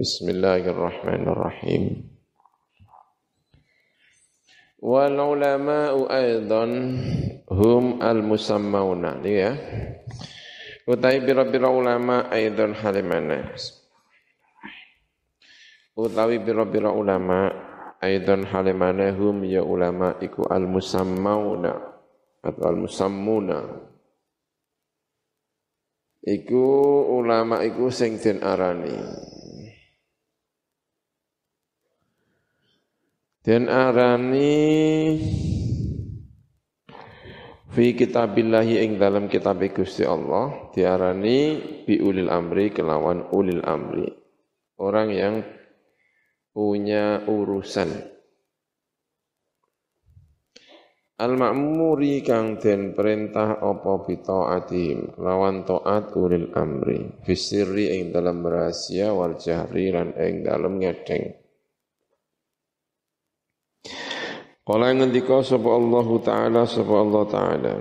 Bismillahirrahmanirrahim. Wal ulama'u aidan hum al musammauna ya. Utai bira-bira ulama aidan halimana. Utawi bira-bira ulama aidan halimana hum ya ulama iku al musammauna atau al musammuna iku ulama iku sing arani den arani fi kitabillahi ing dalam kitab Gusti Allah diarani bi ulil amri kelawan ulil amri. Orang yang punya urusan. Al-ma'muri kang den perintah apa bita'atihim lawan taat ulil amri. Fisirri ing dalam rahasia wal jahri lan ing dalam ngedeng Kala ngendika sapa Allah taala sapa Allah taala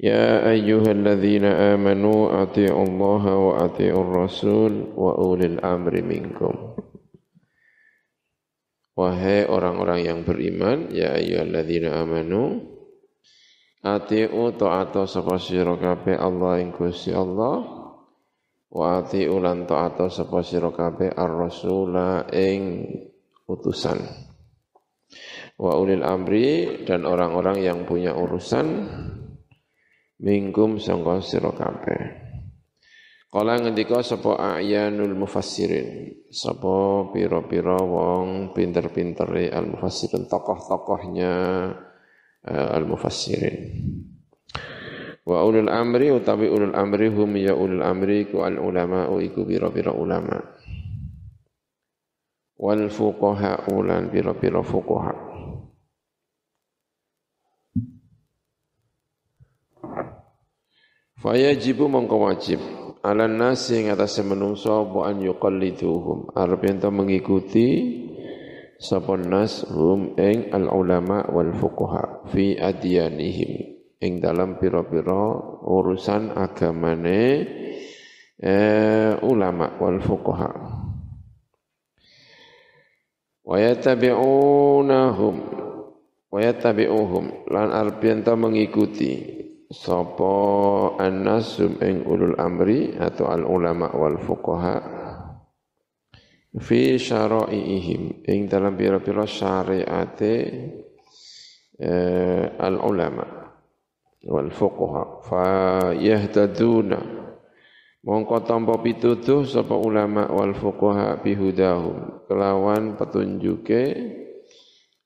Ya ayyuhalladzina amanu atii'u Allah wa atii'ur rasul wa ulil amri minkum Wahai orang-orang yang beriman, ya ayyuhalladzina amanu, ati'u ta'ata sapa sira kabeh Allah ing Gusti Allah, wa ati'u lan ta'ata sapa sira kabeh ar-rasula ing utusan. Wa ulil amri dan orang-orang yang punya urusan mingkum sangka sira kabeh. Kala ngendika sapa ayanul mufassirin, sapa pira-pira wong pinter-pintere al mufassirin, tokoh-tokohnya uh, al mufassirin. Wa ulul amri utawi ulul amri hum ya ulul amri ku al ulama iku pira-pira ulama. Wal fuqaha ulan pira-pira fuqaha. Fayajibu mongko wajib. Ala nasi yang atas menungso bu an yuqalliduhum? Arep ento mengikuti sapa nas hum ing al ulama wal fuqaha fi adyanihim. Ing dalam pira-pira urusan agamane eh, ulama wal fuqaha. Wa yattabi'unahum wa yattabi'uhum lan arep mengikuti sapa annasum ing ulul amri atau al ulama wal fuqaha fi syara'iihim ing dalam pira-pira syariate eh, al ulama wal fuqaha. Fa yahtaduna. Mongko tampa pitutuh sapa ulama wal fuqaha bihudahum. Kelawan petunjuke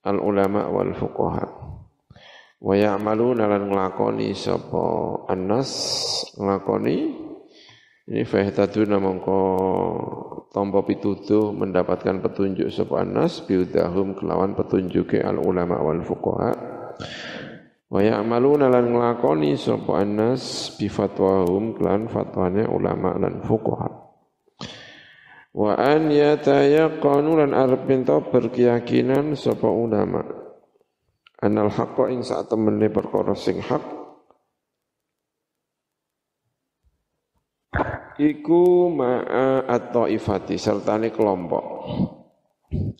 al ulama wal fuqaha wa ya'maluna lan nglakoni sapa annas nglakoni ini fahtaduna mongko tampa pituduh mendapatkan petunjuk sapa annas biudahum kelawan petunjuke al ulama wal fuqaha. Wa ya'maluna lan nglakoni sapa annas bi fatwahum kelan fatwane ulama lan fuqaha. Wa an yatayaqqanu lan arep berkeyakinan sapa ulama anal haqqa ing sak temene perkara sing hak. Iku ma'a at-taifati sertane kelompok.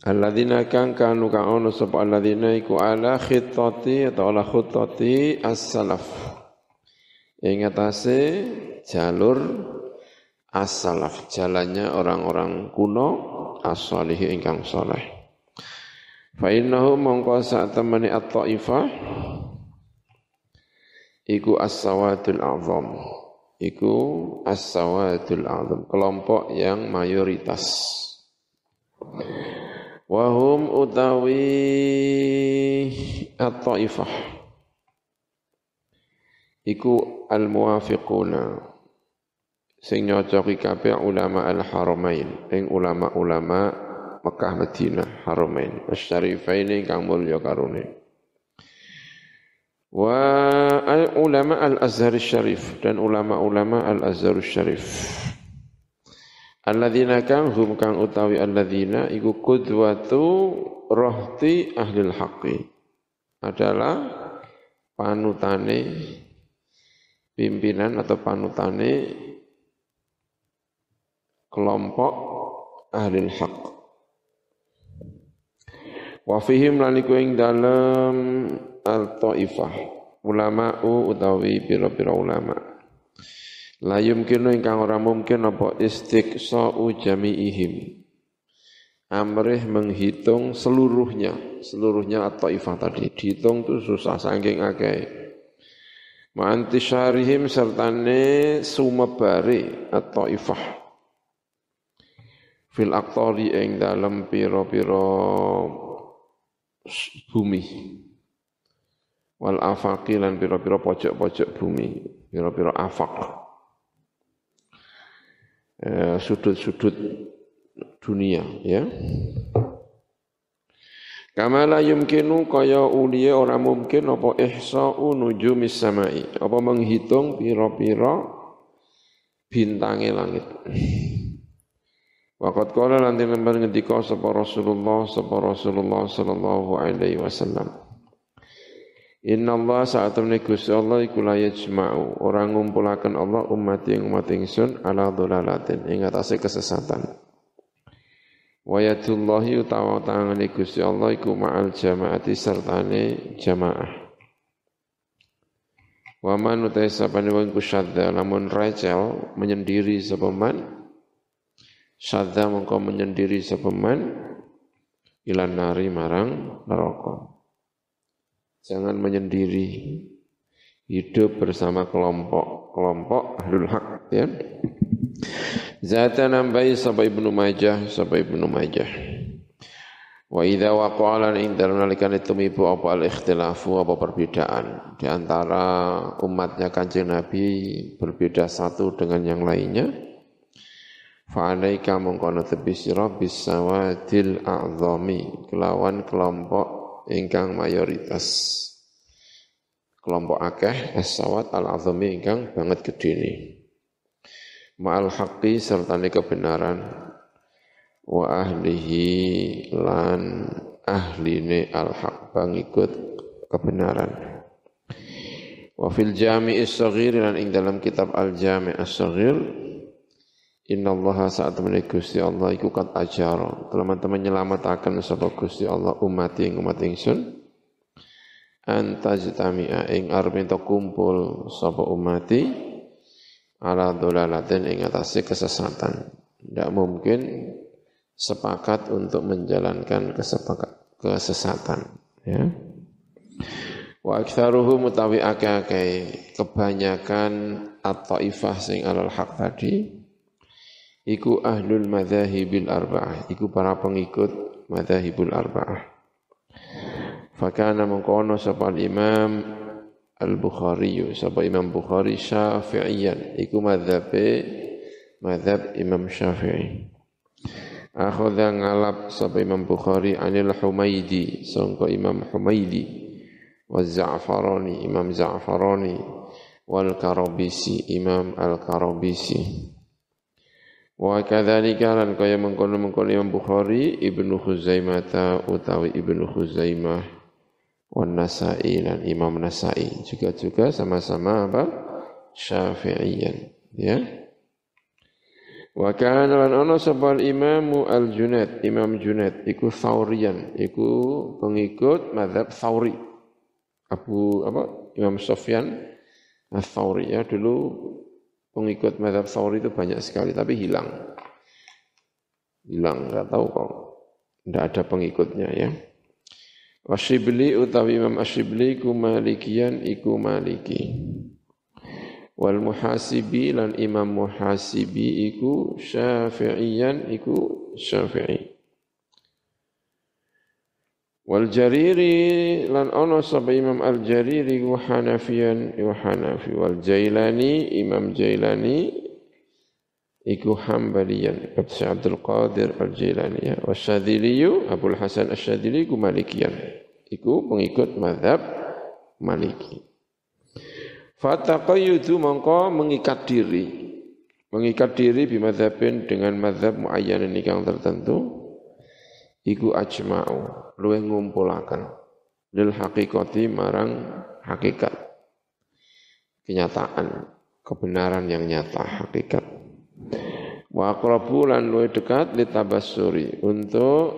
Alladzina kang kanu kang ono sapa alladzina iku ala khittati atau ala khittati as-salaf. Ing atase jalur as-salaf jalannya orang-orang kuno as-salih ingkang saleh Fa innahu mongko sak temani at-taifah iku as-sawadul azam. Iku as-sawadul azam, kelompok yang mayoritas. Wahum utawi at-taifah iku al-muwafiquna sing nyocoki kabeh ulama al-haramain ing ulama-ulama Mekah Madinah Haramain Asyarifaini kang mulya karune wa al ulama al Azhar Syarif dan ulama-ulama al Azhar Syarif alladzina kang hum kang utawi alladzina iku qudwatu rohti ahli haqqi adalah panutane pimpinan atau panutane kelompok ahli haq wa fihim lan iku ing dalem al taifah ulama utawi pira-pira ulama. La yumkinu ingkang ora mungkin apa istiqsa'u jami'ihim. Amrih menghitung seluruhnya seluruhnya atau ifah tadi. Dihitung itu susah saking akeh. Ma'antisyarihim sertane sumebari atau ifah fil aktori ing dalam piro-piro bumi. Wal afaqi lan piro-piro pojok-pojok bumi. Piro-piro afak eh, sudut-sudut dunia ya. Kama la yumkinu kaya uliya ora mungkin apa ihsa'u nujumis samai, apa menghitung pira-pira bintange langit. Waqat qala lan lembar ngendika sapa Rasulullah sapa Rasulullah sallallahu alaihi wasallam. Inna Allah saat temne Gusti Allah iku la yajma'u orang ngumpulaken Allah umat yang umat ingsun ala dhalalatin ing atase kesesatan. Wa yadullahi utawa tangane Gusti Allah iku ma'al jamaati sertane jamaah. Wa man utai sapane wong ku syadda lamun rachel menyendiri sapa man syadda mengko menyendiri sapa man ilan nari marang neraka. Jangan menyendiri. Hidup bersama kelompok-kelompok ahlul hak ya. Zata nambahi sampai Ibnu Majah sampai Ibnu Majah. Wa idza waqa'a lan ing dalem nalikan tumibu apa al ikhtilafu apa perbedaan di antara umatnya Kanjeng Nabi berbeda satu dengan yang lainnya. Fa alaika mongkono tebi sira bisawadil a'zami kelawan kelompok ingkang mayoritas. Kelompok akeh as-sawat al-azami ingkang banget gedene ma'al haqqi serta kebenaran. Wa ahlihi lan ahline al haq pangikut kebenaran. Wa fil jami'is saghir lan ing dalam kitab al jami' as-saghir Inna Allah saat teman Gusti Allah iku kat ajar teman-teman nyelamatkan sapa Gusti Allah umat ing umat ingsun antajtami'a ing arep kumpul sapa umati ala dolalatin ing atase kesesatan. Tidak mungkin sepakat untuk menjalankan kesepakat, kesesatan. Ya. Wa aktsaruhu mutawi akeh kebanyakan at-taifah sing alal haq tadi iku ahlul madzahibil arba'ah, iku para pengikut madzahibul arba'ah. Fakana mengkono sapa imam Al-Bukhari sapa Imam Bukhari Syafi'iyan. Iku madhabe madhab Imam Syafi'i. Akhadha ngalap sapa Imam Bukhari anil Humaidi sangka Imam Humaidi wa Za'farani Imam Za'farani. Wal Karabisi Imam Al-Karabisi Wa kadzalika lan kaya mengkono-mengkono Imam Bukhari Ibnu Khuzaimah utawi Ibnu Khuzaimah wan Nasai dan Imam Nasai juga juga sama-sama apa Syafi'iyan ya Wa kana lan ana sapa Imam Al-Junaid, Imam Junaid iku Thauriyan, iku pengikut mazhab Thauri. Abu apa? Imam Sofyan Al-Thauri ya dulu pengikut mazhab Thauri itu banyak sekali tapi hilang. Hilang enggak tahu kok. Enggak ada pengikutnya ya. Wasyibli utawi Imam Asyibli ku malikian iku maliki. Wal muhasibi lan Imam muhasibi iku syafi'iyan iku syafi'i. Wal jariri lan ono sapa Imam Al Jariri ku Hanafiyan iku Hanafi. Wal Jailani Imam Jailani iku Hambaliyan. Abdi Abdul Qadir Al Jailani ya. Wasyadiliyu Abdul Hasan Asyadili ku Malikiyan iku pengikut madhab Maliki. Fataqayyudu mongko mengikat diri. Mengikat diri bimadhabin dengan madhab muayyanin yang tertentu. Iku ajma'u. Luweh ngumpulakan. Lil hakikati marang hakikat. Kenyataan. Kebenaran yang nyata hakikat. Wa aqrabu lan luwih dekat litabassuri untuk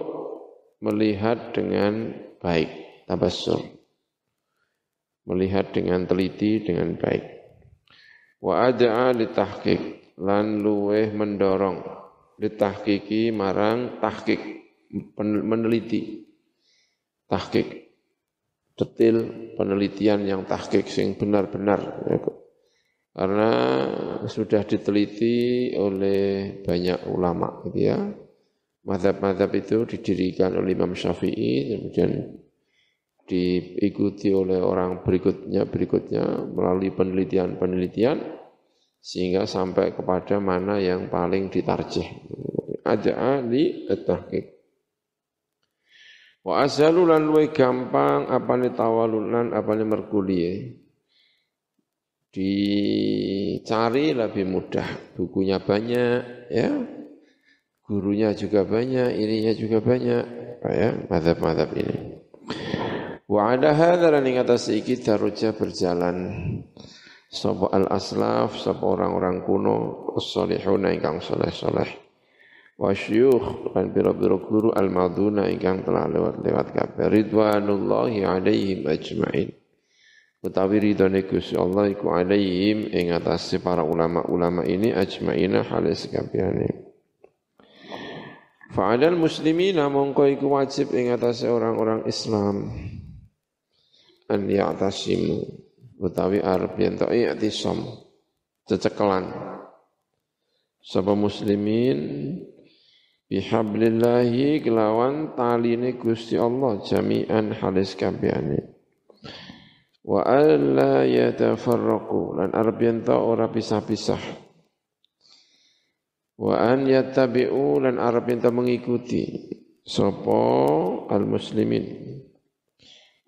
melihat dengan baik tabassur. Melihat dengan teliti dengan baik. Wa ad'a litahqiq lan luweh mendorong litahqiqi marang tahqiq meneliti tahqiq detil penelitian yang tahqiq sing benar-benar ya. karena sudah diteliti oleh banyak ulama gitu ya Madhab-madhab itu didirikan oleh Imam Syafi'i, kemudian diikuti oleh orang berikutnya berikutnya melalui penelitian-penelitian sehingga sampai kepada mana yang paling ditarjih. Ada li tahqiq. Wa asalu lan luwe gampang apa ni tawalun apa ni merkuli dicari lebih mudah. Bukunya banyak ya. Gurunya juga banyak, ininya juga banyak, ya, madhab-madhab ini. Wa ada hadha lan ing atas iki daruja berjalan. Sapa al aslaf sapa orang-orang kuno as-salihun ingkang saleh-saleh wa syuyukh lan biro-biro guru al maduna ingkang telah lewat-lewat kabeh. Ridwanullahi alaihim ajmain. Utawi ridhone Gusti Allah iku alaihim ing atase para ulama-ulama ini ajmaina halis kabehane. Fa'adal muslimina mongko iku wajib ing atase orang-orang Islam. An ya'tasimu. Utawi arep yen to i'tisam. Cecekelan. Sapa muslimin bihablillahi kelawan taline Gusti Allah jami'an halis kabehane. Wa alla yatafarraqu lan arep yen to ora pisah-pisah. Wa an yattabi'u lan arab minta mengikuti. Sapa al muslimin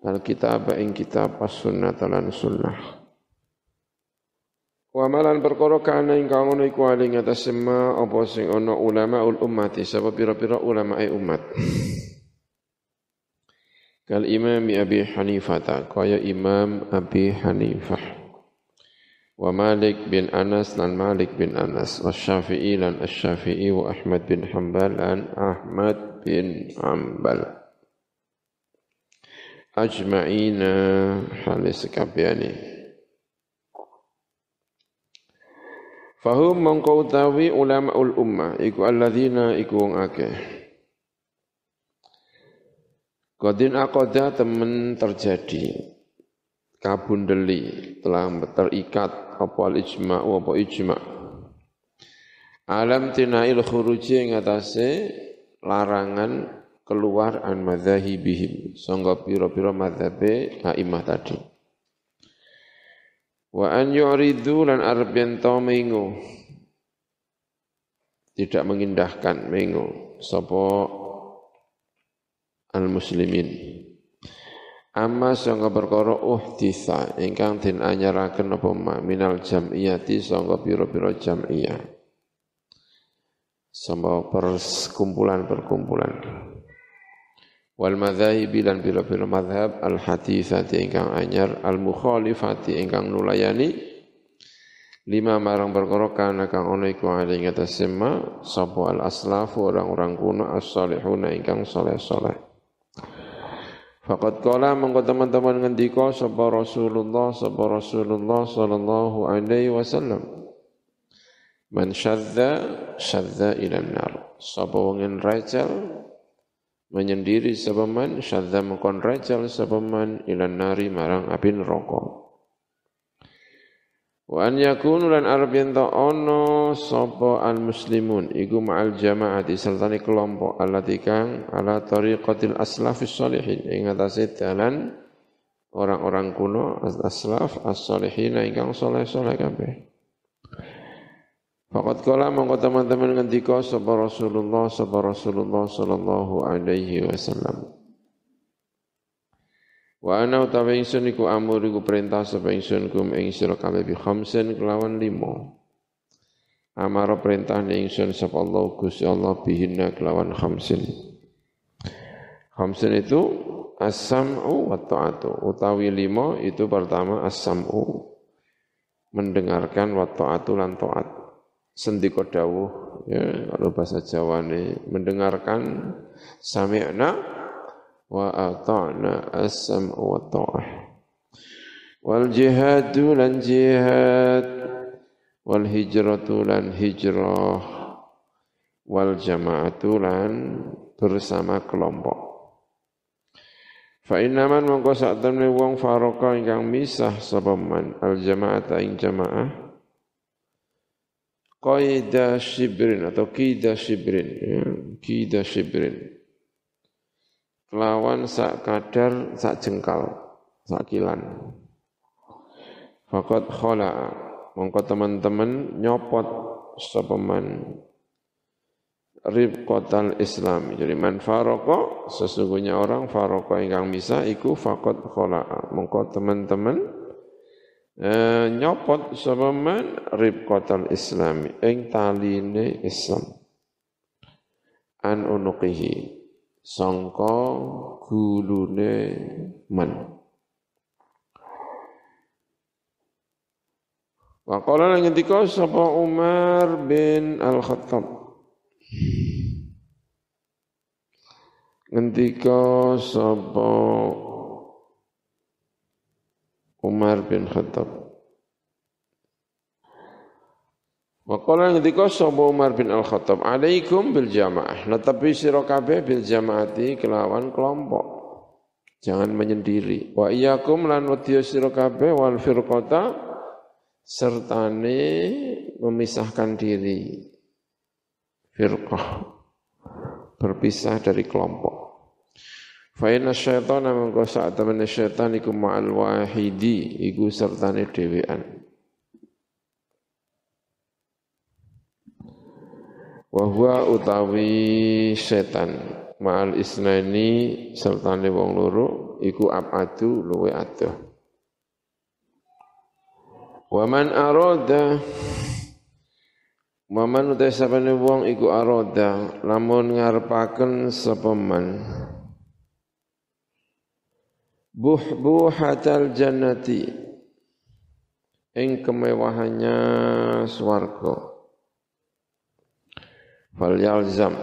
al kitab ing kitab as sunnah lan sunnah wa malan perkara kana ing kang ono iku ali ngatas sema apa sing ono ulama ul ummati? Sapa pira-pira ulama e umat? Kal imam abi hanifah kaya imam abi hanifah. Wa Malik bin Anas lan Malik bin Anas wa Syafi'i lan Asy-Syafi'i wa Ahmad bin Hanbal lan Ahmad bin Hanbal. Ajma'ina halis kabehane Fahum mongko utawi ulamaul ummah iku alladzina iku wong akeh. Qadin aqada temen terjadi. Kabundeli telah terikat apa al ijma apa ijma. Alam tinail khuruji ing atase larangan keluar an madzhabihim sangga pira-pira madzhabe aimah tadi wa an yu'ridu lan arep yen mengo tidak mengindahkan mengo sapa al muslimin Amma sangka perkara uhditha ingkang den anyaraken apa ma minal jam'iyati sangka pira-pira jam'iyah. Sama perkumpulan-perkumpulan. Wal madhahibi lan pira-pira madhab al hadithati ingkang anyar al mukhalifati ingkang nulayani lima marang perkara kana kang ana iku ali ngatas sema sapa al aslafu orang-orang kuno as-salihuna ingkang saleh-saleh. Fakat kala mengko teman-teman ngendika sapa Rasulullah sapa Rasulullah sallallahu alaihi wasallam. Man syadza syadza ila nar. Sapa wong rajal menyendiri sapa man syadza mengkon rajal sapa man ila nari marang api neraka. Wa an yakunu lan arab yen ono sapa al muslimun iku ma'al jama'ati serta kelompok allati kang ala tariqatil aslafis sholihin ing atase dalan orang-orang kuno aslaf as-sholihin ingkang saleh-saleh kabeh. Fakat kala mongko teman-teman ngendika sapa Rasulullah sapa Rasulullah sallallahu alaihi wasallam. Wa ana utawi ingsun iku amur iku perintah sapa ingsun kum ing sira kabeh bi khamsin kelawan limo. Amara perintah ingsun sapa Allah Gusti Allah bihinna kelawan khamsin. Khamsin itu as-sam'u wa ta'atu. Utawi limo itu pertama as-sam'u mendengarkan wa ta'atu lan ta'at. Sendika dawuh ya kalau bahasa Jawa ini mendengarkan sami'na wa ata'na as-sam wa ta'ah. Wal jihadu lan jihad wal hijratu lan hijrah wal jama'atu lan bersama kelompok. Fa innaman mongko sak temne wong faroka ingkang misah sapa man al jama'ata ing jamaah qaida shibrin atau kida shibrin ya, kida shibrin kelawan sak kadar sak jengkal sak kilan Fakat khala mongko teman-teman nyopot sepeman ribqatal Islam. Jadi man faroko sesungguhnya orang faroko ingkang bisa iku fakot khala. Mongko teman-teman Eh, nyopot sapa man ribqatal islami. Ing taline Islam. An unuqihi. Sangka gulune man Wa qala lan ngendika sapa Umar bin Al-Khattab. Ngendika sapa Umar bin Khattab. Wa qala ngendika sapa Umar bin Al-Khattab, "Alaikum bil jamaah." Netapi sira kabeh bil jamaati kelawan kelompok. Jangan menyendiri. Wa iyyakum lan wedya sira kabeh wal firqata sertane memisahkan diri. Firqah berpisah dari kelompok. Fa inna syaitana mengko sak temene syaitan iku ma'al wahidi iku sertane dhewean. Wa huwa utawi setan ma'al isnaini sertane wong loro iku abadu luwe adoh. Wa man arada Waman utai sapane wong iku aroda lamun ngarepaken sapa man buhbuhatal jannati. Ing kemewahannya swarga. Fal yalzam.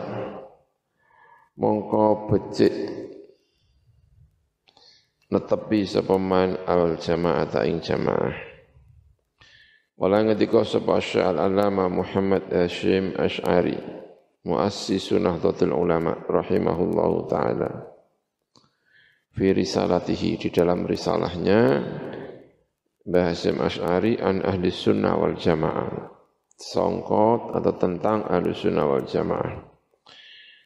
Mongko becik. Netepi sapa man al jamaah ing jamaah. Wala ngendika sapa syal alama Muhammad Hashim Ash'ari muassis Nahdlatul Ulama rahimahullahu taala fi risalatihi di dalam risalahnya Mbah Hasim Ash'ari an ahli sunnah wal jamaah. Songkot atau tentang ahli sunnah wal jamaah.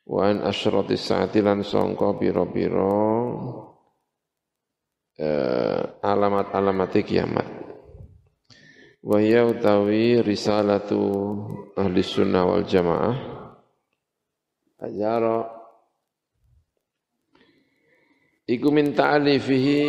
Wa an asyrati saati lan songko biro-biro eh, alamat-alamat kiamat. Wa utawi risalatu ahli sunnah wal jamaah. Ajara iku min ta'alifihi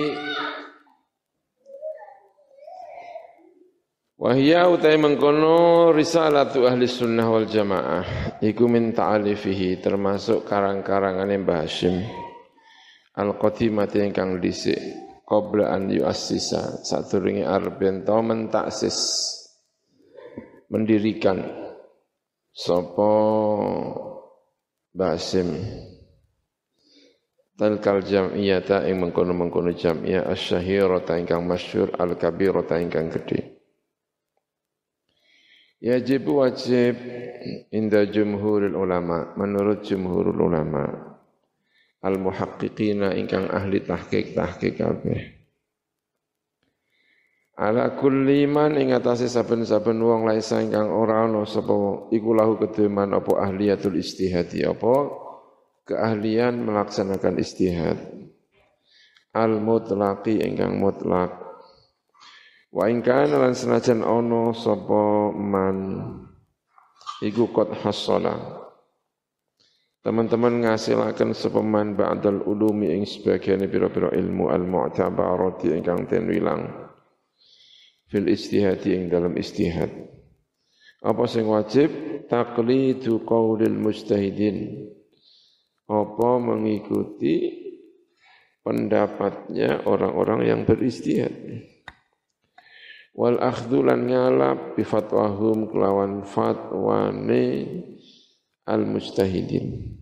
Wahya utai mengkono risalatu ahli sunnah wal jamaah. Iku min ta'alifihi termasuk karang-karangan yang Hashim. Al-Qatimati yang disik Qabla an yu'assisa Saturingi arbento mentaksis Mendirikan. Sopo? Basim Talkal jam'iyata ing mengkono-mengkono jam'iyah asyahirata ingkang masyhur al-kabirata ingkang gede. Yajib wajib inda jumhurul ulama menurut jumhurul ulama al muhaqqiqina ingkang ahli tahqiq tahqiq kabeh. Ala kulli man ing atase saben-saben wong laisa ingkang ora ana sapa iku lahu kedeman apa ahliyatul istihadi apa keahlian melaksanakan istihad al mutlaqi ingkang mutlak. Wa in lan senajan ono sapa man iku qad hasala. Teman-teman ngasilaken sapa man ba'dal ulumi ing sebagian pira-pira ilmu al mu'tabarati ingkang den wilang. Fil istihadi ing dalam istihad apa sing wajib? Taqlidu qaulil mujtahidin apa mengikuti pendapatnya orang-orang yang beristihad. wal akhdhu lan ngalap bi fatwahum kelawan fatwane al mujtahidin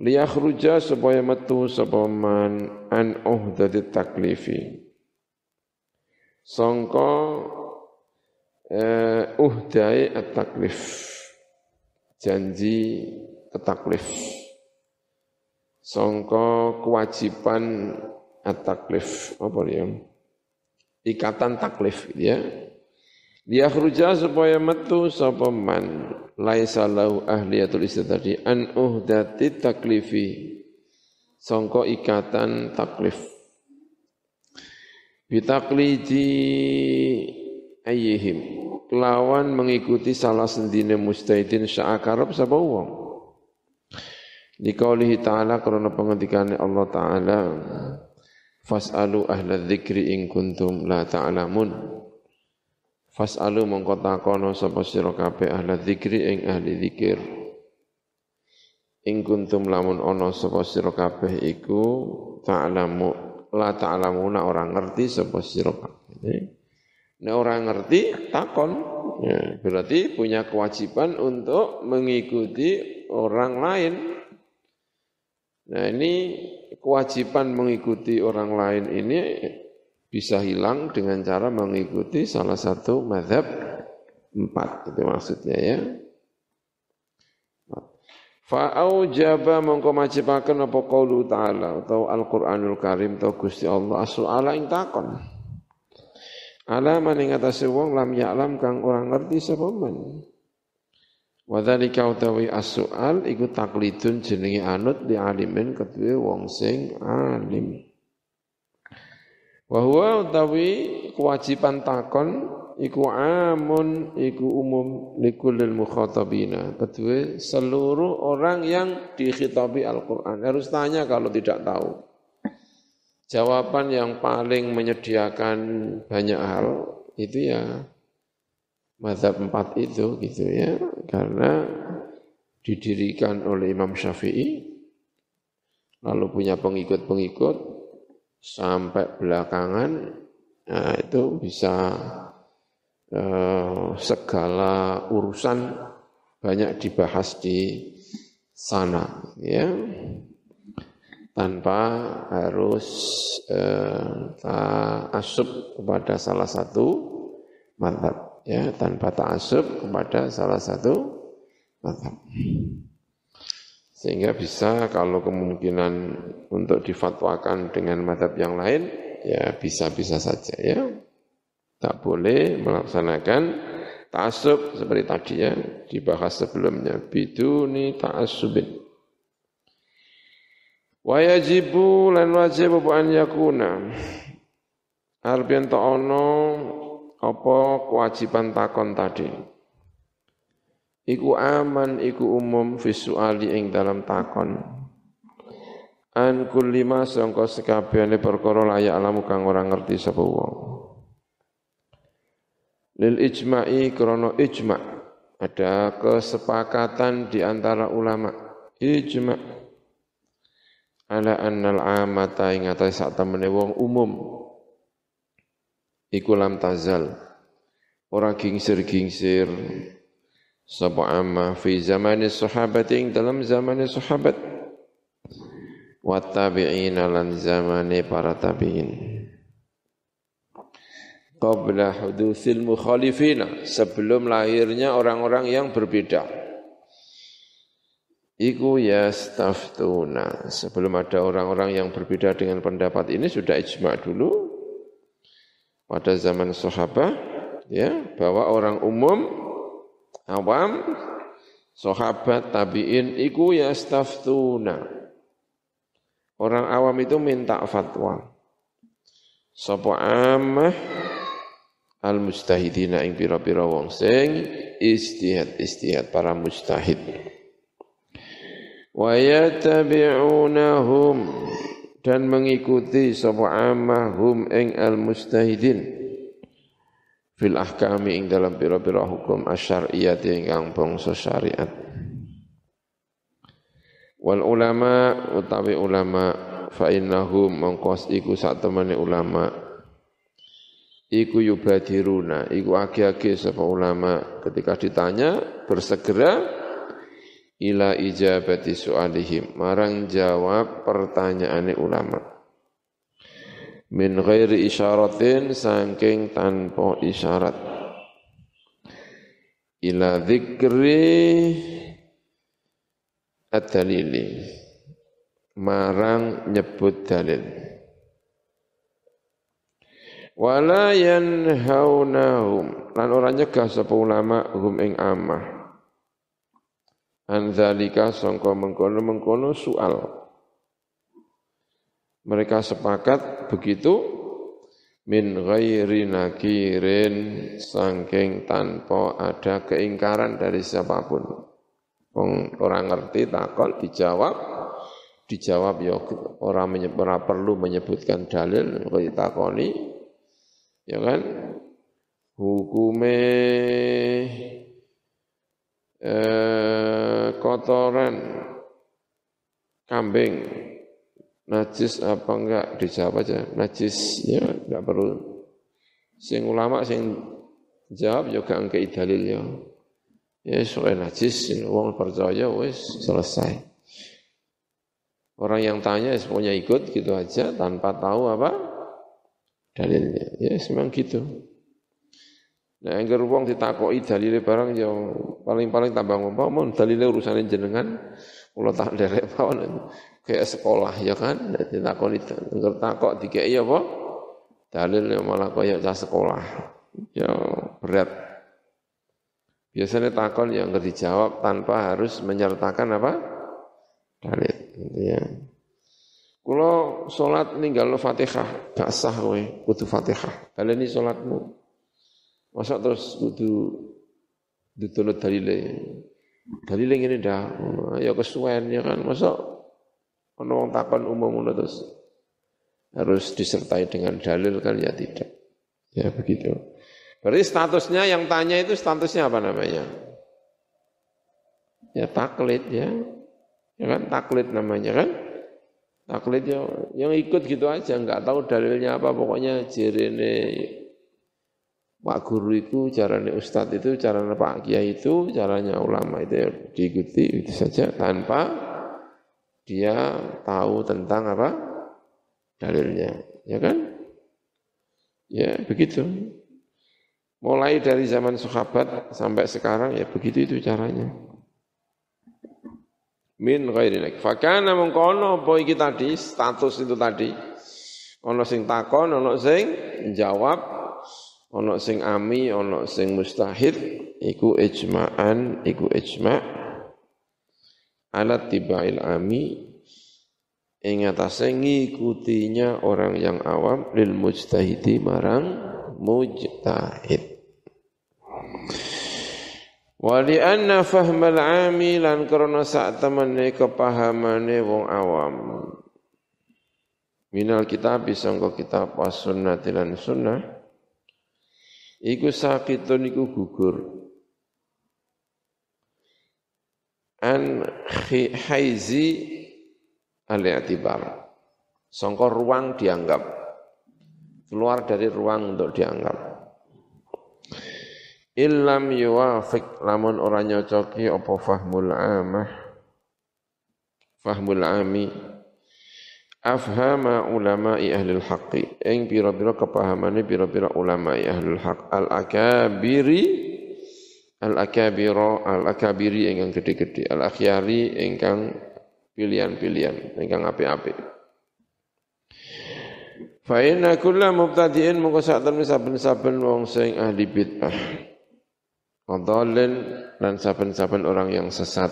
liyakhruja supaya metu sapa man an uhdati taklifi sangka uh, uhdai at-taklif janji taklif sangka kewajiban at-taklif apa dia? Ikatan taklif ya. Dia khruja supaya metu sapa man laisa lahu ahliyatul istidadi an uhdati taklifi sangka ikatan taklif. Bitaklidi ayyihim kelawan mengikuti salah sendine mustahidin sya'akarab sapa wong. Dikaulihi ta'ala karena pengendikane Allah ta'ala Fas'alu ahla dzikri in kuntum la ta'lamun. Fas'alu mongko takono sapa sira ahla dzikri ing ahli zikir. In kuntum lamun ana sapa sira kabeh iku ta'lamu la ta'lamuna orang ngerti sapa sira kabeh. Nek orang ngerti takon, ya, berarti punya kewajiban untuk mengikuti orang lain. Nah ini kewajiban mengikuti orang lain ini bisa hilang dengan cara mengikuti salah satu madhab empat itu maksudnya ya. Fa'aujaba mongko majibaken apa qaulu ta'ala atau Al-Qur'anul Karim atau Gusti Allah soala ing takon. Ala man ing atase wong lam ya'lam kang orang ngerti sapa men. Wa dzalika utawi as-su'al iku taklidun jenenge anut li alimin kedue wong sing alim. Wa huwa utawi kewajiban takon iku amun iku umum likulil mukhatabina kedue seluruh orang yang dikhitabi Al-Qur'an harus tanya kalau tidak tahu. Jawaban yang paling menyediakan banyak hal itu ya mazhab empat itu gitu ya. Karena didirikan oleh Imam Syafi'i lalu punya pengikut-pengikut sampai belakangan nah itu bisa eh, segala urusan banyak dibahas di sana ya tanpa harus eh, asub kepada salah satu mantap ya tanpa ta'asub kepada salah satu madhab. Sehingga bisa kalau kemungkinan untuk difatwakan dengan madhab yang lain, ya bisa-bisa saja ya. Tak boleh melaksanakan ta'asub seperti tadi ya, dibahas sebelumnya. Biduni ta'asubin. Wa yajibu lan wajib apa an yakuna. Arbian ta'ono apa kewajiban takon tadi? Iku aman iku umum visuali ing dalam takon. An kulli ma sangka sekabehane perkara layak alamu kang ora ngerti sapa wong. Lil ijma'i krana ijma' ada kesepakatan di antara ulama. Ijma' ala annal amata ing atase sak temene wong umum. Iku lam tazal. Ora gingsir-gingsir. Sapa amma fi zamani sahabat ing dalam zamani sahabat. Wa tabi'in lan zamani para tabi'in. Qabla hudutsil mukhalifina. Sebelum lahirnya orang-orang yang berbeda Iku yastaftuna. Sebelum ada orang-orang yang berbeda dengan pendapat ini sudah ijma' dulu. Pada zaman sahabat ya bahwa orang umum awam sahabat tabiin iku yastaftuna. Orang awam itu minta fatwa. Sapa amah al mustahidina ing pira-pira wong sing istihad-istihad para mustahid wa yatabi'unahum dan mengikuti sapa amahum ing al mustahidin fil ahkami ing dalam pira-pira hukum asyariyat ingkang bangsa syariat. Wal ulama utawi ulama fa innahum mongkos iku sak temene ulama iku yubadiruna iku agi-agi sapa ulama ketika ditanya bersegera ila ijabati su'alihim marang jawab pertanyaane ulama. Min ghairi isyaratin saking tanpa isyarat. Ila dzikri ad-dalili. Marang nyebut dalil. Wala yanhaunahum lan ora nyegah sapa ulama hum ing amah anzalika sangka mengkono-mengkono soal mereka sepakat begitu min ghairi nakirin sangking tanpa ada keingkaran dari siapa pun. Orang ngerti takon dijawab dijawab ya orang ora perlu menyebutkan dalil kok ditakoni ya kan? Hukume eh, kotoran kambing najis apa enggak? Dijawab aja. Najis ya enggak perlu. Sing ulama sing jawab juga ya enggak dalil ya. Ya soal najis wong percaya wis selesai. Orang yang tanya semuanya ikut gitu aja tanpa tahu apa dalilnya. Ya memang gitu. Nah, yang wong ditakoki dalile barang ya paling-paling tambah ngomong, mon dalile urusane jenengan kula tak nderek mawon kayak sekolah ya kan ditakoni ngger takok dikeki apa? Dalil ya malah kaya cah sekolah. Ya berat. Biasanya takon yang dijawab tanpa harus menyertakan apa? Dalil gitu ya. Kulo salat ninggal Fatihah, gak sah kowe, kudu Fatihah. Baleni salatmu. Masa terus kudu ditulut dalile. Dalile ngene dah, ya kesuwen ya kan. Masa ana wong takon umum ngono terus harus disertai dengan dalil kan ya tidak. Ya begitu. Berarti statusnya yang tanya itu statusnya apa namanya? Ya taklid ya. Ya kan taklid namanya kan? Taklid yang, yang ikut gitu aja, nggak tahu dalilnya apa, pokoknya jirene Pak Guru itu, caranya Ustadz itu, caranya Pak Kiai itu, caranya ulama itu ya diikuti itu saja tanpa dia tahu tentang apa dalilnya, ya kan? Ya begitu. Mulai dari zaman sahabat sampai sekarang ya begitu itu caranya min ghairi nak. Fakana mengkono apa iki tadi status itu tadi. Ono sing takon, ono sing jawab, ono sing ami, ono sing mustahid, iku ijma'an, iku ijma' alat tibail ami ing atase ngikutinya orang yang awam lil mujtahidi marang mujtahid. Wali anna fahmal ami lan krana sak temene kepahamane wong awam. Minal kitab sangka kitab lan sunnah iku sakitun iku gugur. An haizi al-i'tibar. Sangka ruang dianggap. Keluar dari ruang untuk dianggap. Illam yuwafiq lamun ora nyocoki apa fahmul amah fahmul ami afhama ulama ahli haqqi. Ing pira-pira kepahamane pira-pira ulama ahli haq al akabiri al akabira al akabiri ingkang gede-gede al akhyari ingkang pilihan-pilihan ingkang apik-apik. Fa inna kulla mubtadi'in mongko sak saben-saben wong sing ahli bid'ah. Wadhalin dan saben-saben orang yang sesat.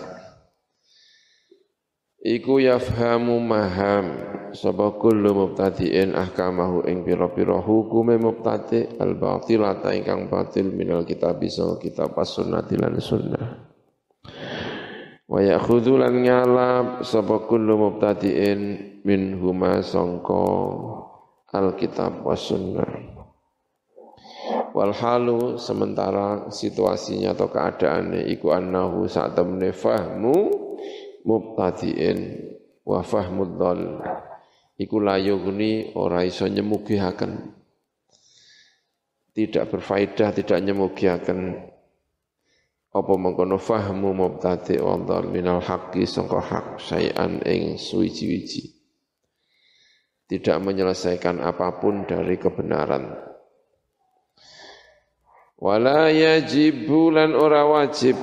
Iku yafhamu maham sapa kullu mubtadi'in ahkamahu ing pira-pira hukume mubtadi' al batilata ingkang batil minal kitab bisa kitab as-sunnati lan sunnah. Wa ya'khudhu lan nyalab sapa kullu mubtadi'in min huma sangka al kitab was sunnah. Walhalu sementara situasinya atau keadaannya iku annahu saat temne fahmu mubtadiin wa fahmud dhal. Iku layugni ora iso nyemugihaken. Tidak berfaedah tidak nyemugihaken. Apa mengkono fahmu mubtadi wa minal haqqi sangka hak sayan ing suwiji-wiji tidak menyelesaikan apa pun dari kebenaran. Wala yajibu lan ora wajib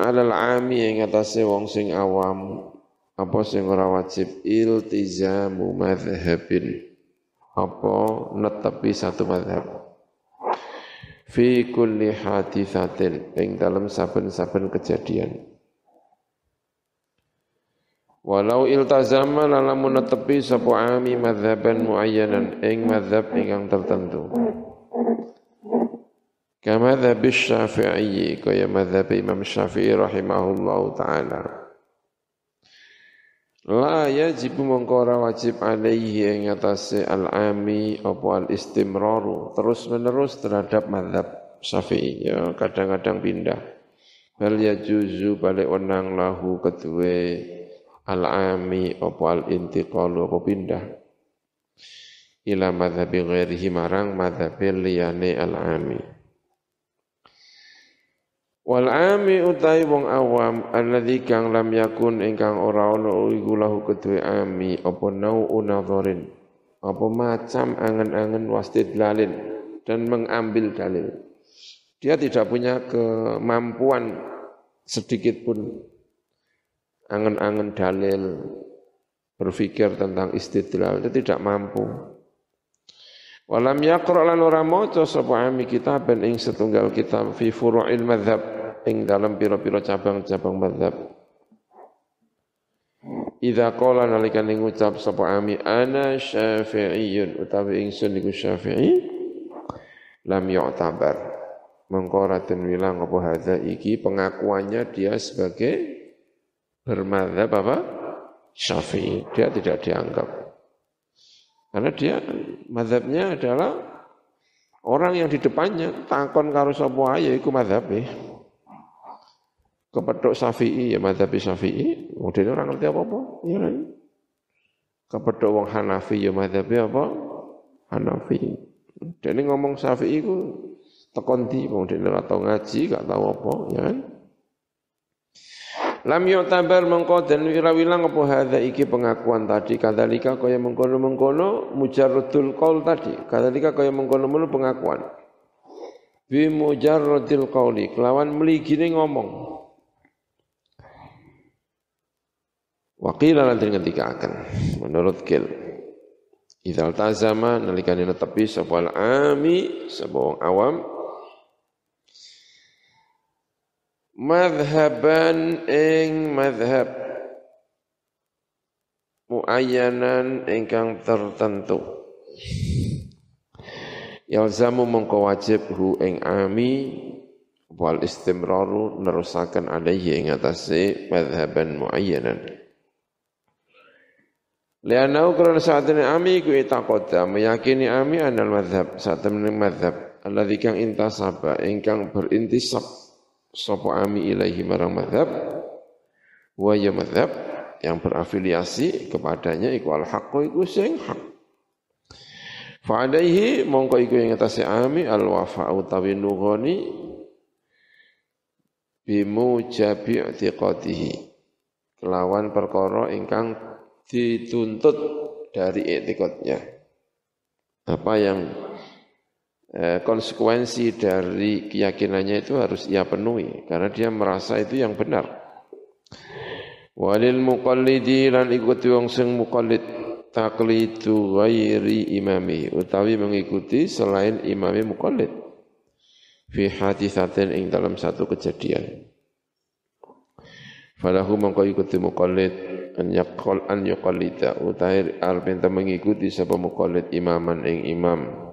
alal ami ing atase wong sing awam. Apa sing ora wajib? Iltizamu madhhabin. Apa netepi satu madhab? Fi kulli hadithatin ing dalam saben-saben kejadian. Walau iltazama lalamun netepi sapa ami madhaban muayyanan ing madhab ingkang tertentu. Kama madhab Syafi'i kaya madhab Imam Syafi'i rahimahullahu taala. La yajibu mengkora wajib alaihi yang atase al-ami apa al-istimraru terus menerus terhadap madhab syafi'i ya kadang-kadang pindah. bal yajuzu balik wenang lahu kedue al-ami apa al-intiqalu apa pindah. ila madhabi ghairihi marang madhabi liyane al-ami Wal ami utai wong awam alladzi kang lam yakun ingkang ora ana iku lahu kedue ami apa nau unadharin apa macam angen-angen wastidlalin dan mengambil dalil. Dia tidak punya kemampuan sedikit pun angen-angen dalil berpikir tentang istidlal, dia tidak mampu. Walam yaqra lan ora maca sapa ami kitaban ing setunggal kitab fi furu'il madzhab ing dalam pira-pira cabang-cabang madzhab. Idza qala nalikane ngucap sapa ami ana syafi'iyun utawi ingsun iku syafi'i lam yu'tabar. Mengko raden wilang apa hadza iki pengakuannya dia sebagai bermadzhab apa? Syafi'i. Dia tidak dianggap. Karena dia madhabnya adalah orang yang di depannya takon karo sapa ae iku madhabe. Kepethuk Syafi'i ya madhab Syafi'i, modele orang ngerti apa-apa, ya kan. Kepethuk wong Hanafi ya madhabe apa? Hanafi. Dene ngomong Syafi'i ku tekon di wong dene ora tau ngaji, gak tau apa, ya kan. Lam yu'tabar mengko dan wirawilang apa hadza? Iki pengakuan tadi. Kadzalika kaya mengkono-mengkono mujarradul qaul tadi. Kadzalika kaya mengkono-mengkono pengakuan. Bi mujarradil qauli kelawan mligine ngomong. Waqila lan ketika akan menurut kil Idzal tazama nalikane netepi sapa ami sapa awam madhaban ing madhab muayyanan ingkang tertentu. Yalzamu mongko wajib hu ing ami. Wal istimraru nerusaken alaihi ing atase madhaban muayyanan. Lianau kerana saat ini ami ku itakoda meyakini ami anal madhab saat ini madhab alladhi kang intasaba ingkang berintisab sapa ami ilaihi marang madhab. Wa ya madhab yang berafiliasi kepadanya iku al haqqo iku sing hak. Fa alaihi mongko iku yang atase ami al wafa utawi nughani bimujabi i'tiqadihi. Kelawan perkara ingkang dituntut dari etikotnya apa yang Eh, konsekuensi dari keyakinannya itu harus ia penuhi karena dia merasa itu yang benar. Walil muqallidi lan ikuti wong sing muqallid taklidu ghairi imami utawi mengikuti selain imami muqallid fi hadithatin ing dalam satu kejadian. Falahu mengko ikuti muqallid an yaqal an yuqallida utawi arep mengikuti sapa muqallid imaman ing imam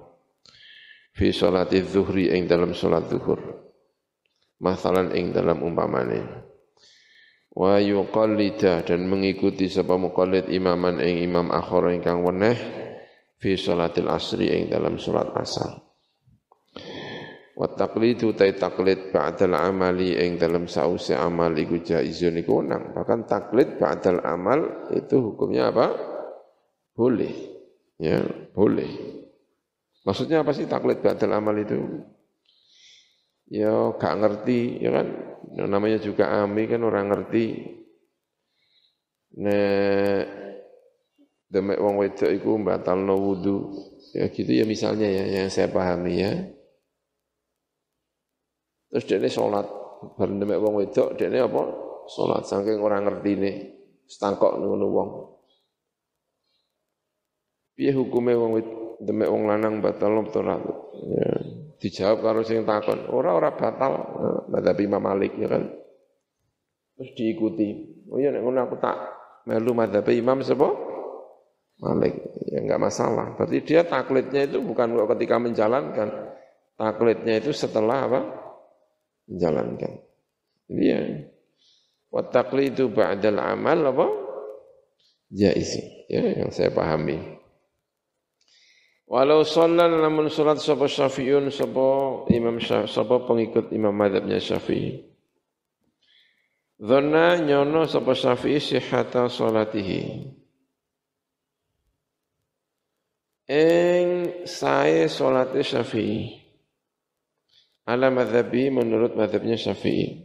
fi sholati zuhri ing dalam sholat zuhur. Masalan ing dalam umpamane. Wa yuqallida dan mengikuti sapa muqallid imaman ing imam akhir ingkang weneh fi sholatil asri ing dalam sholat asar. Wa taqlidu tay taqlid ba'dal amali ing dalam sause amal iku jaizun iku nang bahkan taklid ba'dal amal itu hukumnya apa? Boleh. Ya, boleh. Maksudnya apa sih taklid ba'dal amal itu? Ya gak ngerti, ya kan? Namanya juga ami kan orang ngerti. Nek demek wong wedok iku no wudu. Ya gitu ya misalnya ya yang saya pahami ya. Terus dia sholat, bareng demek wong wedok, dia apa? Sholat, saking orang ngerti nih, setangkok nunggu wong. Piye hukume wong demek wong lanang batal apa ora? Ya, dijawab karo sing takon, ora ora batal. Madzhab Imam Malik ya kan. Terus diikuti. Oh iya nek ngono aku tak melu madzhab Imam sapa? Malik. Ya enggak masalah. Berarti dia taklidnya itu bukan ketika menjalankan. Taklidnya itu setelah apa? Menjalankan. Jadi ya. Wa taqlidu ba'dal amal apa? Jaiz. Ya, yang saya pahami. Walau sholat namun sholat sapa syafi'un sapa imam sapa pengikut imam madhabnya syafi'i. Dhanna nyono sapa syafi'i sihata sholatihi. Eng sae sholat syafi'i. Ala madhabi menurut madhabnya syafi'i.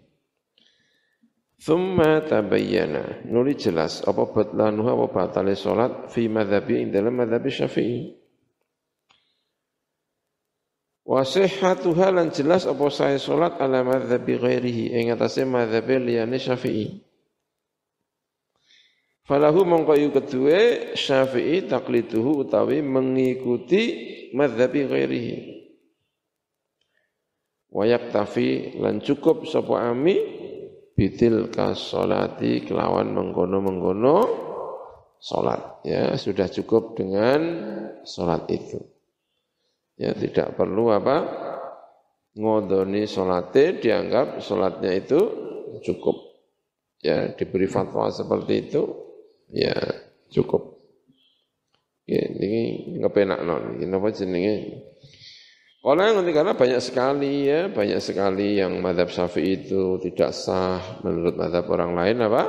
Thumma tabayyana. Nuli jelas apa batlanuha apa batale sholat fi madhabi dalam madhabi syafi'i. Wa sihhatuha lan jelas apa saya salat ala madzhabi ghairihi ing atase madzhab liyane Syafi'i. Falahu mongko yu kedue Syafi'i takliduhu utawi mengikuti madzhabi ghairihi. Wa yaktafi lan cukup sapa ami bitil kasolati kelawan menggono-menggono salat ya sudah cukup dengan salat itu. Ya tidak perlu apa ngodoni sholatnya dianggap sholatnya itu cukup. Ya diberi fatwa seperti itu ya cukup. Ya, ini ngepenak non, ini apa jenenge? Kalau yang karena banyak sekali ya, banyak sekali yang madhab syafi'i itu tidak sah menurut madhab orang lain apa?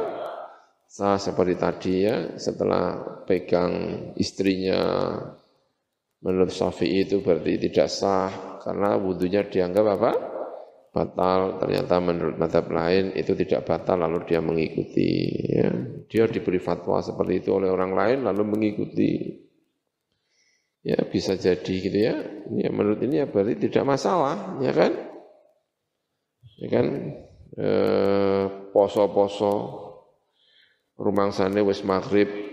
Sah seperti tadi ya, setelah pegang istrinya Menurut Syafi'i itu berarti tidak sah karena wudhunya dianggap apa? Batal. Ternyata menurut madhab lain itu tidak batal lalu dia mengikuti. Ya. Dia diberi fatwa seperti itu oleh orang lain lalu mengikuti. Ya bisa jadi gitu ya. Ya menurut ini ya berarti tidak masalah, ya kan? Ya kan? Eh, poso-poso rumah sana wis maghrib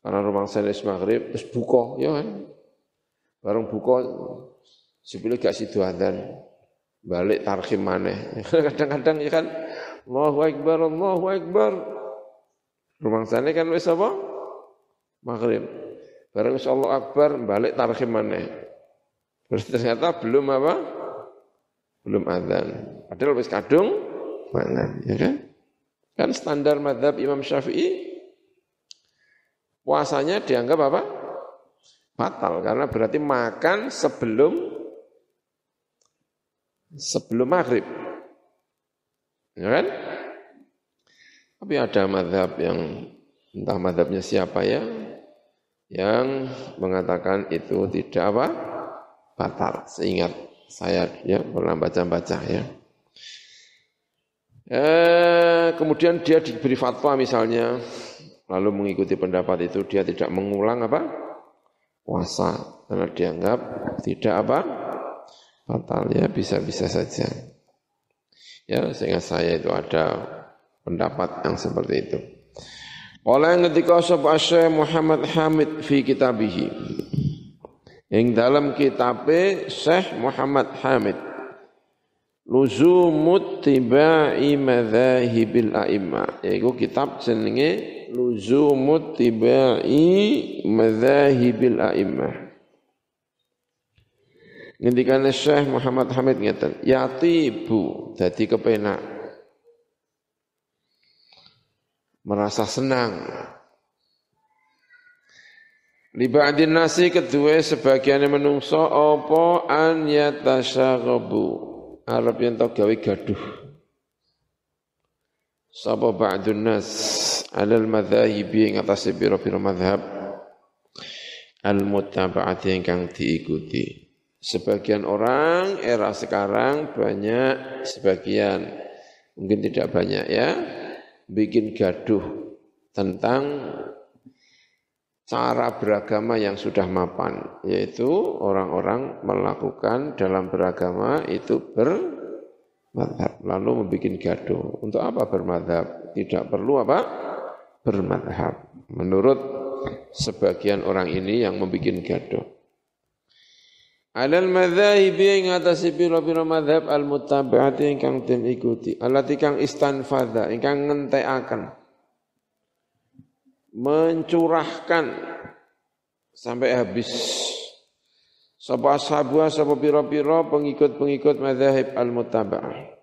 karena rumah saya maghrib, terus buka, ya kan. Bareng buka, sebelum gak sidu adzan. Balik tarhim maneh. Kadang-kadang ya kan, Allahu Akbar, Allahu Akbar. Rumah sana kan wis apa? Maghrib. Bareng wis Allah Akbar, balik tarhim maneh. Terus ternyata belum apa? Belum adzan. Padahal wis kadung mana, ya kan? Kan standar madhab Imam Syafi'i puasanya dianggap apa? Batal karena berarti makan sebelum sebelum maghrib. Ya kan? Tapi ada madhab yang entah madhabnya siapa ya yang mengatakan itu tidak apa batal. Seingat saya ya pernah baca-baca ya. Eh, kemudian dia diberi fatwa misalnya lalu mengikuti pendapat itu dia tidak mengulang apa? Puasa. Karena dianggap tidak apa? Batal. Ya bisa-bisa saja. Ya sehingga saya itu ada pendapat yang seperti itu. Oleh ketika sapa Syekh Muhammad Hamid fi kitabihi. Yang dalam kitab Syekh Muhammad Hamid. Luzumut tiba'i madzahibil a'imma. Yaitu kitab jenenge luzumut tibai madzahibil a'immah Ngendikan Syekh Muhammad Hamid ngeten, yatibu dadi kepenak. Merasa senang. Liba'din nasi kedua sebagian menungso apa an yatasyaghabu. Arab yang tau gawe gaduh. Sapa ba'dun nas alal madhahibi ing atas biro-biro madhab al-muttaba'ati ingkang diikuti. Sebagian orang era sekarang banyak, sebagian mungkin tidak banyak ya, bikin gaduh tentang cara beragama yang sudah mapan, yaitu orang-orang melakukan dalam beragama itu bermadhab, lalu membuat gaduh. Untuk apa bermadhab? Tidak perlu apa? Bermadhab. Menurut sebagian orang ini yang membuat gaduh. Alal madhahibi yang atasi piro-piro madhab al-mutaba'ati ingkang tim ikuti. Alati kang istanfadha, ingkang ngenteakan. Mencurahkan sampai habis. Sapa ashabuha, sapa piro-piro pengikut-pengikut madhahib al-mutaba'ah.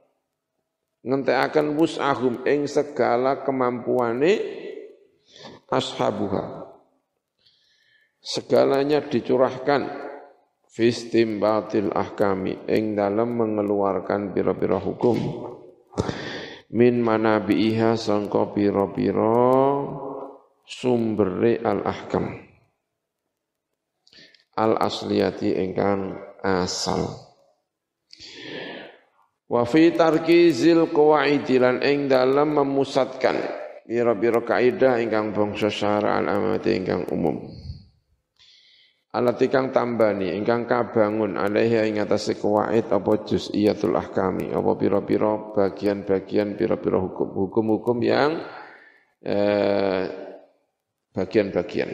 Ngenteakan wus'ahum ing segala kemampuane ashabuha. Segalanya dicurahkan. Fistim batil ahkami. Ing dalam mengeluarkan pira-pira hukum. Min manabiha sangka pira-pira sumbere al ahkam al asliyati ingkang asal. Wa fi tarkizil qawaidi lan ing dalam memusatkan pira-pira kaidah ingkang bangsa syara al amati ingkang umum. Alati kang tambani ingkang kabangun alaihi ing atase kuwait apa juz'iyatul ahkami apa pira-pira bagian-bagian pira-pira hukum. Hukum-hukum yang eh, bagian-bagian.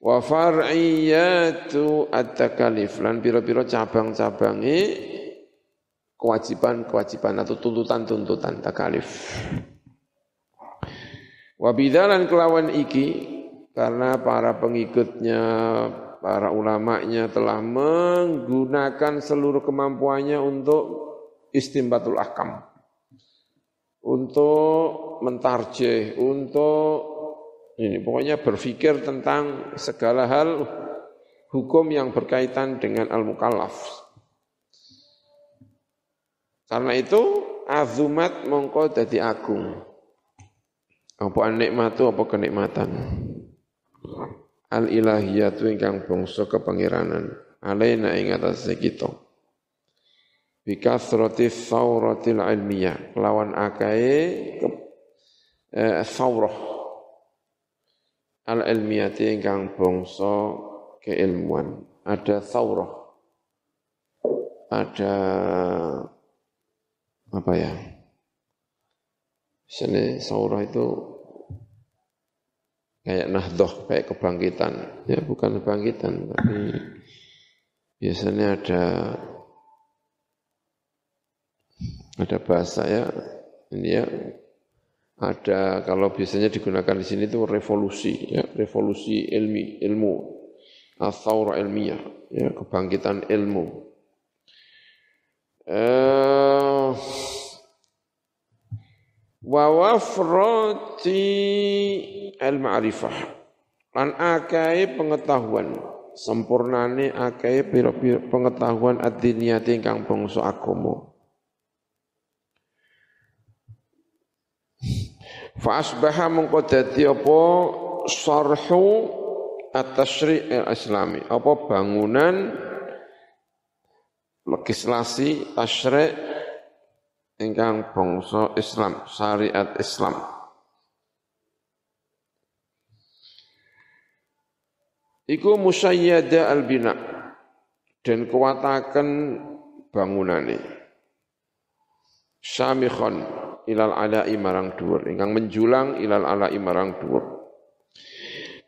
Wa far'iyatu at-takalif lan pira-pira cabang-cabange kewajiban-kewajiban atau tuntutan-tuntutan takalif wa bidalan kelawan iki karena para pengikutnya, para ulamanya telah menggunakan seluruh kemampuannya untuk istimbatul ahkam. Untuk mentarjih, untuk ini pokoknya berpikir tentang segala hal hukum yang berkaitan dengan al-mukallaf. Karena itu azumat mongko dadi agung. Apa nikmatu apa kenikmatan? Al ilahiyatu ingkang bangsa kepangeranan alaina ing atase kita. Bi kasrati thawratil ilmiyah lawan akae eh, thawrah al ilmiyati ingkang bangsa keilmuan. Ada thawrah ada apa ya? Misalnya saurah itu kayak nahdoh, kayak kebangkitan. Ya bukan kebangkitan, tapi biasanya ada ada bahasa ya, ini ya ada kalau biasanya digunakan di sini itu revolusi ya revolusi ilmi ilmu. Atau ilmiah ya kebangkitan ilmu. Eh, wa wafrati al-ma'rifah. Lan akai pengetahuan. Sempurnane akai pira-pira pengetahuan ad-diniyati ingkang bangsa agama. Fa asbaha mengko dadi apa? Sarhu at-tasyri' al-islami. Apa bangunan legislasi tasyri' ingkang bangsa Islam, syariat Islam. Iku musayyada albina dan kuatakan bangunane. Syamikhon ilal ala'i marang dhuwur, ingkang menjulang ilal ala'i marang dhuwur.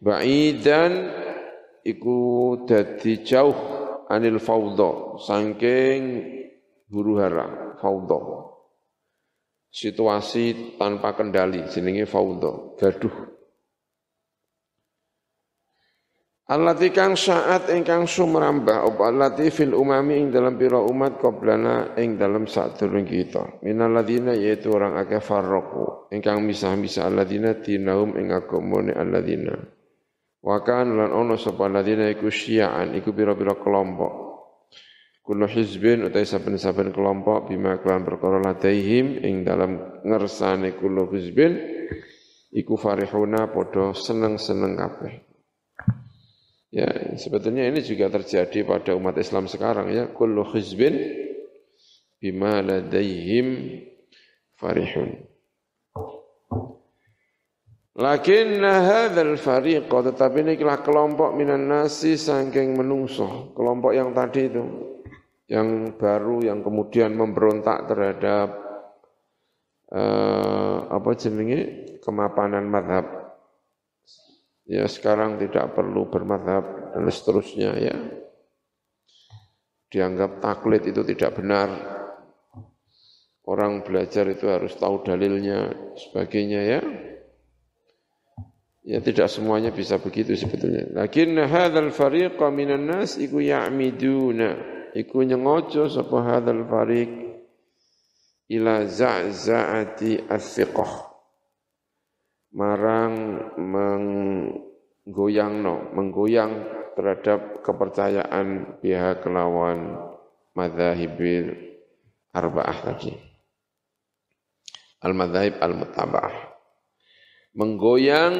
Ba'idan iku dadi jauh anil faudha saking huru hara faudha situasi tanpa kendali jenenge faudha gaduh. Allati kang saat ingkang sumrambah apa allati fil umami ing dalam pira umat qoblana ing dalam sadurung kita. Minal ladina yaitu orang akeh farraqu ingkang misah-misah alladzina dinahum ing agamane alladzina. Wa kan lan ono sapa alladzina iku syiaan iku pira-pira kelompok Kulo hizbin utai saben-saben kelompok bima kelan perkara ladaihim ing dalam ngersane kulo hizbin iku farihuna podo seneng-seneng kabeh. Ya, sebetulnya ini juga terjadi pada umat Islam sekarang ya. Kullu khizbin bima ladaihim farihun. Lakin hadzal fariq tetapi ini kelompok minan nasi saking menungso, kelompok yang tadi itu yang baru yang kemudian memberontak terhadap uh, apa jenenge kemapanan madhab ya sekarang tidak perlu bermadhab dan seterusnya ya. Dianggap taklid itu tidak benar. Orang belajar itu harus tahu dalilnya, sebagainya ya. Ya tidak semuanya bisa begitu sebetulnya. Lakin hadzal fariqa minan nas iku ya'miduna, iku nyengojo sapa hadzal fariq ila za'za'ati as-siqah marang menggoyang no, menggoyang terhadap kepercayaan pihak kelawan madhahibil arba'ah lagi. Al-madhahib al-mutaba'ah. Menggoyang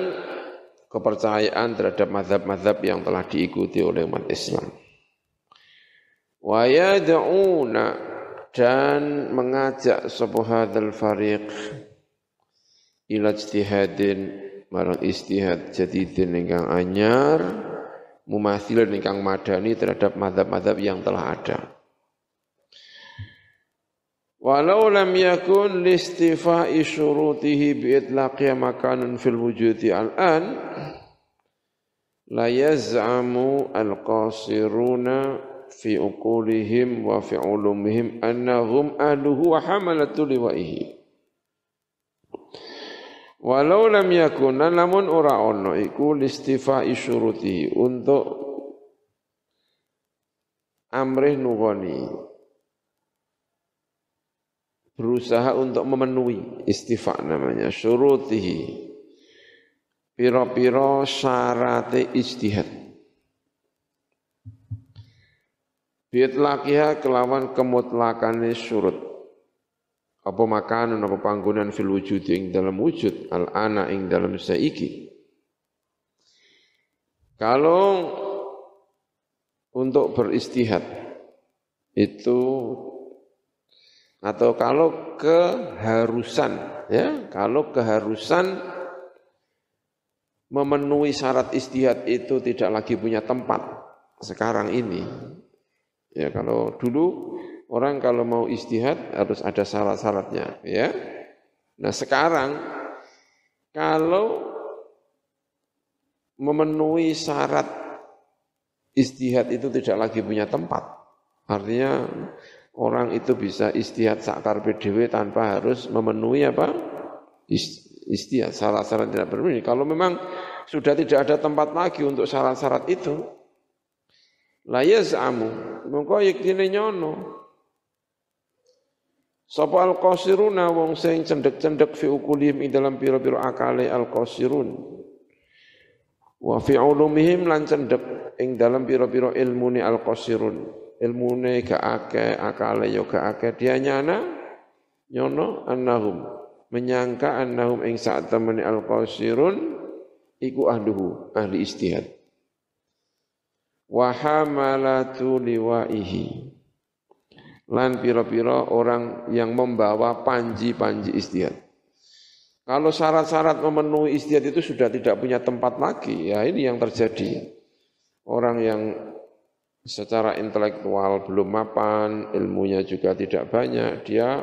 kepercayaan terhadap madhab-madhab yang telah diikuti oleh umat Islam. Wa yad'una dan mengajak sebuah hadzal fariq ila ijtihadin marang istihad jadidin ingkang anyar mumathilan ingkang madani terhadap madhab-madhab yang telah ada. Walau lam yakun listifa'i syurutihi bi'itlaqi makanun fil wujudi al-an la yaz'amu al-qasiruna fi uqulihim wa fi ulumihim annahum ahluhu wa hamalatu liwa'ihi. Walau lam yakuna namun ora ono iku listifa isyuruti untuk amrih nugoni berusaha untuk memenuhi istifa namanya syurutihi. Piro-piro syarate ijtihad Biatlakiha kelawan kemutlakane syurut apa makanan apa panggonan fil wujud ing dalam wujud al ana ing dalam saiki. Kalau untuk beristihad itu atau kalau keharusan ya kalau keharusan memenuhi syarat istihad itu tidak lagi punya tempat. Sekarang ini ya kalau dulu Orang kalau mau istihad harus ada syarat-syaratnya, ya. Nah, sekarang kalau memenuhi syarat istihad itu tidak lagi punya tempat. Artinya orang itu bisa istihad sakar PDW tanpa harus memenuhi apa? Istihad, syarat-syarat tidak berpenuhi. Kalau memang sudah tidak ada tempat lagi untuk syarat-syarat itu, la yaz'amu, mongko yektine nyono. Sapa al-qasiruna wong sing cendek-cendek fi ukulihim ing dalam pira-pira akale al-qasirun. Wa fi ulumihim lan cendek ing dalam pira-pira ilmune al-qasirun. Ilmune gak akeh, akale yo gak akeh. Dia nyana nyono annahum menyangka annahum ing saat temani al-qasirun iku ahluhu ahli istihad. Wa hamalatu liwaihi lan piro-piro orang yang membawa panji-panji istihad. Kalau syarat-syarat memenuhi istihad itu sudah tidak punya tempat lagi, ya ini yang terjadi. Orang yang secara intelektual belum mapan, ilmunya juga tidak banyak, dia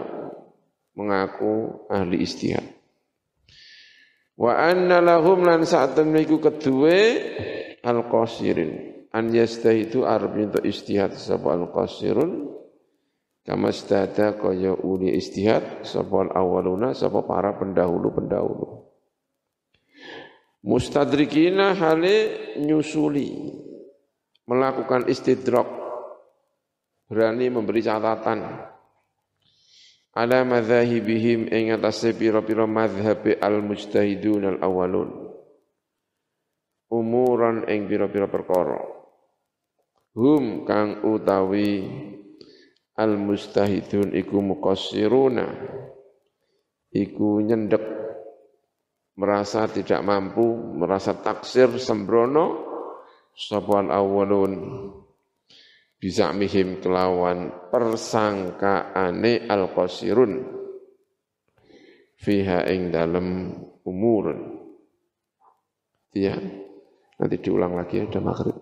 mengaku ahli istihad. Wa anna lahum lan saat temniku kedua al-qasirin. An yastahidu arab untuk istihad sapa al-qasirun. Kama stada kaya uli istihad sapa awaluna sapa para pendahulu-pendahulu. Mustadrikina hale nyusuli melakukan istidrak berani memberi catatan. Ala madzahibihim ing atase pira-pira madzhab al-mujtahidun al-awwalun. Umuran ing pira-pira perkara hum kang utawi al mustahidun iku muqassiruna iku nyendek merasa tidak mampu merasa taksir sembrono sapa awalun bisa mihim kelawan persangkaane al-qasirun fiha ing dalem umur. Ya, nanti diulang lagi ada maghrib.